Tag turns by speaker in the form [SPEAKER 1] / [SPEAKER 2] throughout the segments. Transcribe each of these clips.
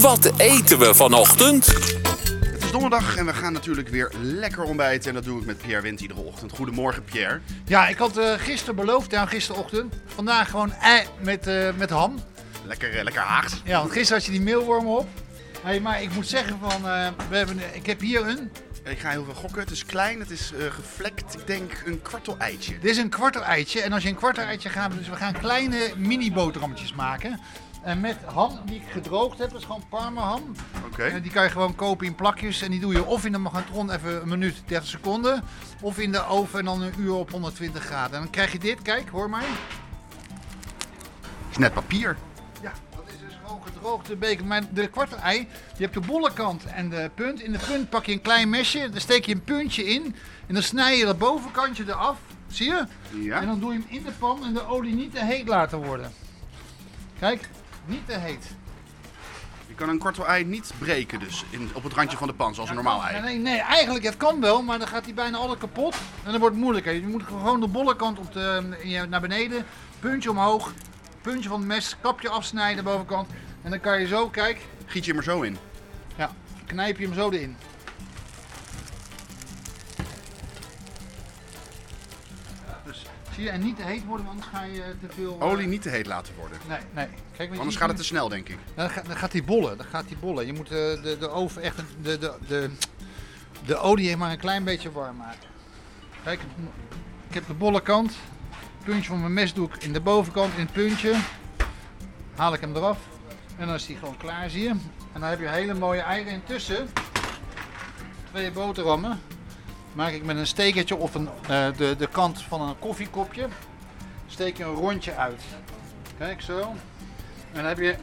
[SPEAKER 1] Wat eten we vanochtend?
[SPEAKER 2] Het is donderdag en we gaan natuurlijk weer lekker ontbijten. En dat doe ik met Pierre Wint iedere ochtend. Goedemorgen Pierre.
[SPEAKER 3] Ja, ik had eh, gisteren beloofd, ja, gisterochtend. Vandaag gewoon ei met, eh, met ham.
[SPEAKER 2] Lekker, eh, lekker haagd.
[SPEAKER 3] Ja, want gisteren had je die meelwormen op. Hey, maar ik moet zeggen van, eh, we hebben, ik heb hier een.
[SPEAKER 2] Ik ga heel veel gokken. Het is klein, het is eh, gevlekt. Ik denk een kwartel eitje.
[SPEAKER 3] Dit is een kwartel eitje. En als je een kwartel eitje gaat, dus we gaan kleine mini boterhammetjes maken. En met ham die ik gedroogd heb, dat is gewoon parma ham.
[SPEAKER 2] Oké.
[SPEAKER 3] En die kan je gewoon kopen in plakjes. En die doe je of in de magnetron even een minuut 30 seconden. Of in de oven en dan een uur op 120 graden. En dan krijg je dit, kijk, hoor maar.
[SPEAKER 2] is net papier.
[SPEAKER 3] Ja, dat is dus gewoon gedroogde bacon. Maar de kwarte ei, je hebt de bolle kant en de punt. In de punt pak je een klein mesje, dan steek je een puntje in. En dan snij je dat bovenkantje eraf. Zie je?
[SPEAKER 2] Ja.
[SPEAKER 3] En dan doe je hem in de pan en de olie niet te heet laten worden. Kijk, niet te heet.
[SPEAKER 2] Je kan een kwartel ei niet breken dus in, op het randje van de pan, zoals een normaal ei.
[SPEAKER 3] nee, nee, eigenlijk het kan wel, maar dan gaat hij bijna altijd kapot. En dan wordt het moeilijker. Je moet gewoon de bolle kant op de, naar beneden, puntje omhoog, puntje van het mes, kapje afsnijden bovenkant. En dan kan je zo, kijk,
[SPEAKER 2] Giet je hem er zo in.
[SPEAKER 3] Ja, knijp je hem zo erin. Zie je, en niet te heet worden, want anders ga je te veel. eh,
[SPEAKER 2] Olie niet te heet laten worden.
[SPEAKER 3] Nee, nee. Kijk, je
[SPEAKER 2] Anders gaat het te snel, denk ik.
[SPEAKER 3] Dan, gaat, dan gaat die bollen. Dan gaat die bollen. Je moet eh, de, de oven echt de, de, de, de olie maar een klein beetje warm maken. Kijk, ik heb de bolle kant. Het puntje van mijn mes doe ik in de bovenkant in het puntje. Haal ik hem eraf. En dan is die gewoon klaar, zie je. En dan heb je hele mooie eieren intussen. Twee boterhammen. Maak ik met een stekertje of een, eh, de, de kant van een koffiekopje. Steek je een rondje uit. Kijk zo. En dan heb je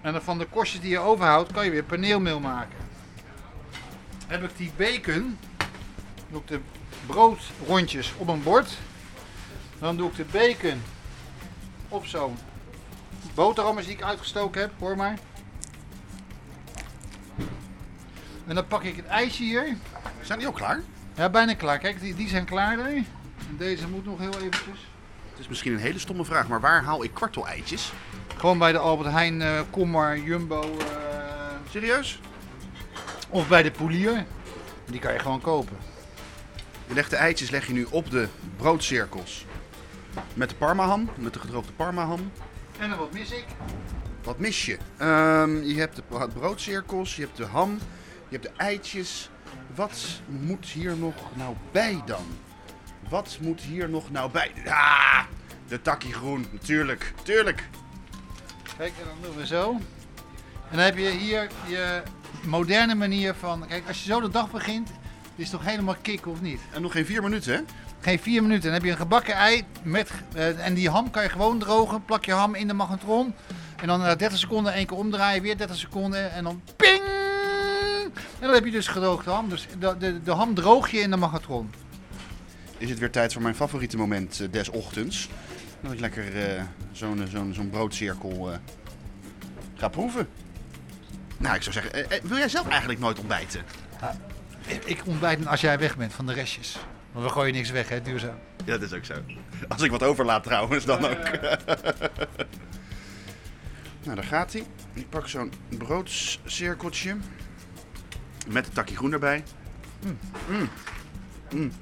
[SPEAKER 3] en dan van de korstjes die je overhoudt, kan je weer paneelmeel maken. Heb ik die bacon, doe ik de broodrondjes op een bord. Dan doe ik de bacon op zo'n boterhammen die ik uitgestoken heb, hoor maar. En dan pak ik het ijsje hier.
[SPEAKER 2] Zijn die ook klaar?
[SPEAKER 3] Ja, bijna klaar. Kijk, die, die zijn klaar. En deze moet nog heel eventjes.
[SPEAKER 2] Het is misschien een hele stomme vraag, maar waar haal ik kwartel eitjes?
[SPEAKER 3] Gewoon bij de Albert Heijn, Kommer, Jumbo eh,
[SPEAKER 2] Serieus?
[SPEAKER 3] of bij de Polier. Die kan je gewoon kopen.
[SPEAKER 2] Je legt de eitjes leg je nu op de broodcirkels. Met de parmaham, met de gedroogde parmaham.
[SPEAKER 3] En dan wat mis ik?
[SPEAKER 2] Wat mis je? Ehm, je hebt de bro- broodcirkels, je hebt de ham, je hebt de eitjes. Wat moet hier nog nou bij dan? Wat moet hier nog nou bij? Ah, de takkie groen, natuurlijk, tuurlijk.
[SPEAKER 3] Kijk, en dan doen we zo. En dan heb je hier je moderne manier van... Kijk, als je zo de dag begint, is het toch helemaal kick of niet?
[SPEAKER 2] En nog geen vier minuten, hè?
[SPEAKER 3] Geen vier minuten. Dan heb je een gebakken ei met... eh, en die ham kan je gewoon drogen. Plak je ham in de magnetron. En dan na 30 seconden één keer omdraaien. Weer 30 seconden. En dan! En dan heb je dus gedroogde ham. Dus de, de, de ham droog je in de magnetron.
[SPEAKER 2] Is het weer tijd voor mijn favoriete moment eh, des ochtends. Dat ik lekker eh, zo'n zo'n zo'n broodcirkel eh, ga proeven. Nou, ik zou zeggen, eh, eh, wil jij zelf eigenlijk nooit ontbijten?
[SPEAKER 3] Ik- Ik ontbijt als jij weg bent van de restjes. Want we gooien niks weg, hè, duurzaam.
[SPEAKER 2] Ja, dat is ook zo. Als ik wat overlaat trouwens, dan ook. nou, daar gaat hij. Ik pak zo'n broodcirkeltje. Met een takje groen erbij. Mm. Mm. Mm.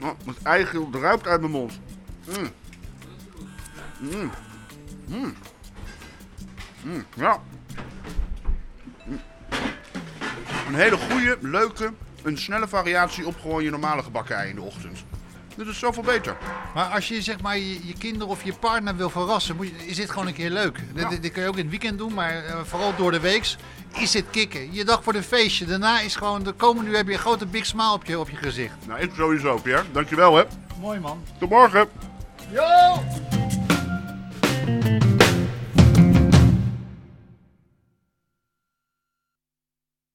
[SPEAKER 2] Oh, het eigen druipt uit mijn mond. Mm. Mm. Mm. Mm. Ja. Mm. Een hele goede, leuke, een snelle variatie op gewoon je normale gebakken ei in de ochtend. Dit is zoveel beter.
[SPEAKER 3] Maar als je zeg maar je, je kinderen of je partner wil verrassen, moet je, is dit gewoon een keer leuk. Dit, dit, dit kun je ook in het weekend doen, maar eh, vooral door de weeks is dit kicken. Je dag voor de feestje. Daarna is gewoon, de komende uur heb je een grote big smile op je, op je gezicht.
[SPEAKER 2] Nou, ik sowieso, Pierre. Dankjewel, hè.
[SPEAKER 3] Mooi man.
[SPEAKER 2] Tot morgen.
[SPEAKER 3] Yo!